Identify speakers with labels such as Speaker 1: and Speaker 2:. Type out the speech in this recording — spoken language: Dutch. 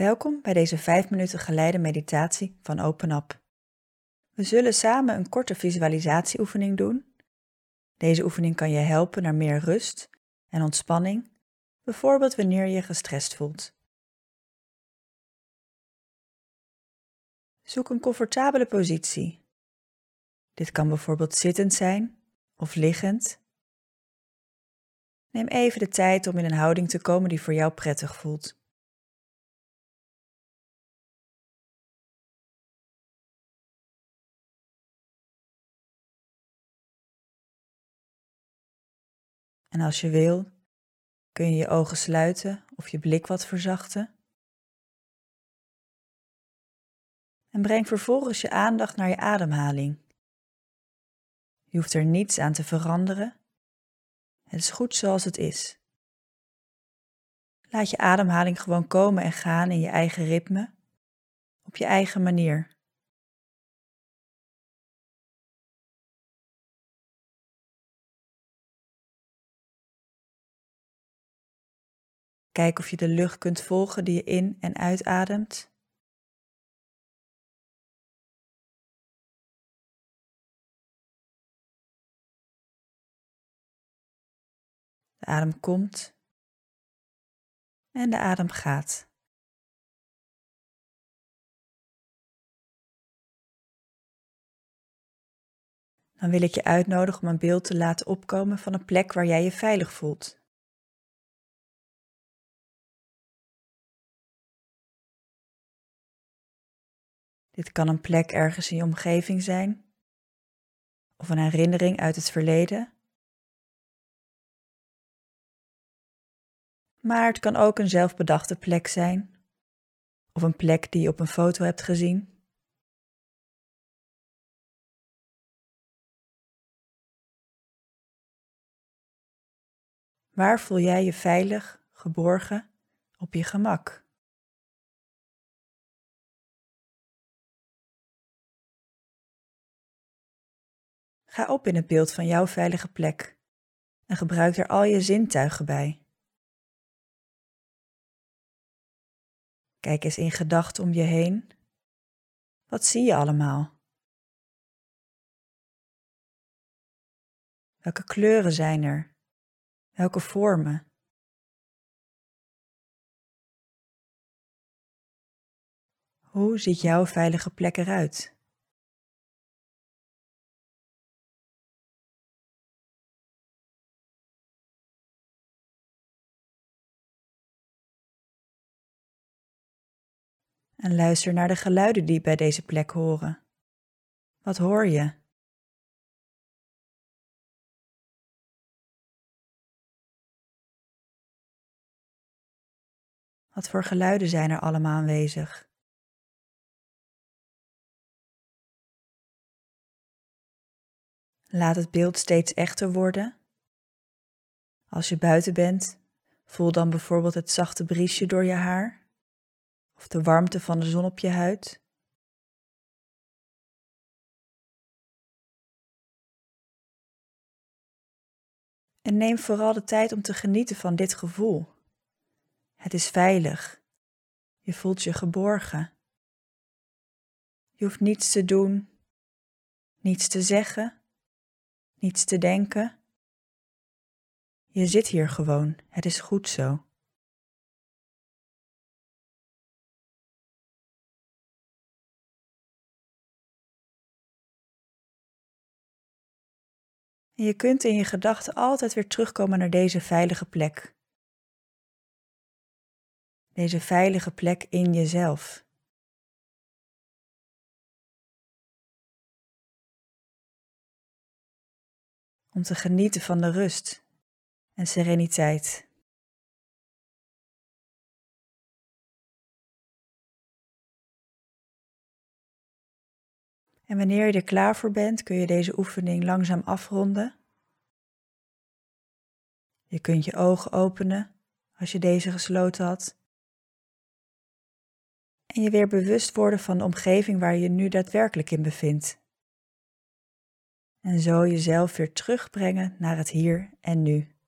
Speaker 1: Welkom bij deze 5 minuten geleide meditatie van OpenUp. We zullen samen een korte visualisatieoefening doen. Deze oefening kan je helpen naar meer rust en ontspanning, bijvoorbeeld wanneer je gestrest voelt. Zoek een comfortabele positie. Dit kan bijvoorbeeld zittend zijn of liggend. Neem even de tijd om in een houding te komen die voor jou prettig voelt. En als je wil, kun je je ogen sluiten of je blik wat verzachten. En breng vervolgens je aandacht naar je ademhaling. Je hoeft er niets aan te veranderen. Het is goed zoals het is. Laat je ademhaling gewoon komen en gaan in je eigen ritme, op je eigen manier. Kijk of je de lucht kunt volgen die je in- en uitademt. De adem komt en de adem gaat. Dan wil ik je uitnodigen om een beeld te laten opkomen van een plek waar jij je veilig voelt. Dit kan een plek ergens in je omgeving zijn, of een herinnering uit het verleden. Maar het kan ook een zelfbedachte plek zijn, of een plek die je op een foto hebt gezien. Waar voel jij je veilig, geborgen, op je gemak? Ga op in het beeld van jouw veilige plek en gebruik er al je zintuigen bij. Kijk eens in gedachten om je heen. Wat zie je allemaal? Welke kleuren zijn er? Welke vormen? Hoe ziet jouw veilige plek eruit? En luister naar de geluiden die bij deze plek horen. Wat hoor je? Wat voor geluiden zijn er allemaal aanwezig? Laat het beeld steeds echter worden. Als je buiten bent, voel dan bijvoorbeeld het zachte briesje door je haar of de warmte van de zon op je huid. En neem vooral de tijd om te genieten van dit gevoel. Het is veilig. Je voelt je geborgen. Je hoeft niets te doen, niets te zeggen, niets te denken. Je zit hier gewoon, het is goed zo. En je kunt in je gedachten altijd weer terugkomen naar deze veilige plek. Deze veilige plek in jezelf. Om te genieten van de rust en sereniteit. En wanneer je er klaar voor bent, kun je deze oefening langzaam afronden. Je kunt je ogen openen als je deze gesloten had. En je weer bewust worden van de omgeving waar je nu daadwerkelijk in bevindt. En zo jezelf weer terugbrengen naar het hier en nu.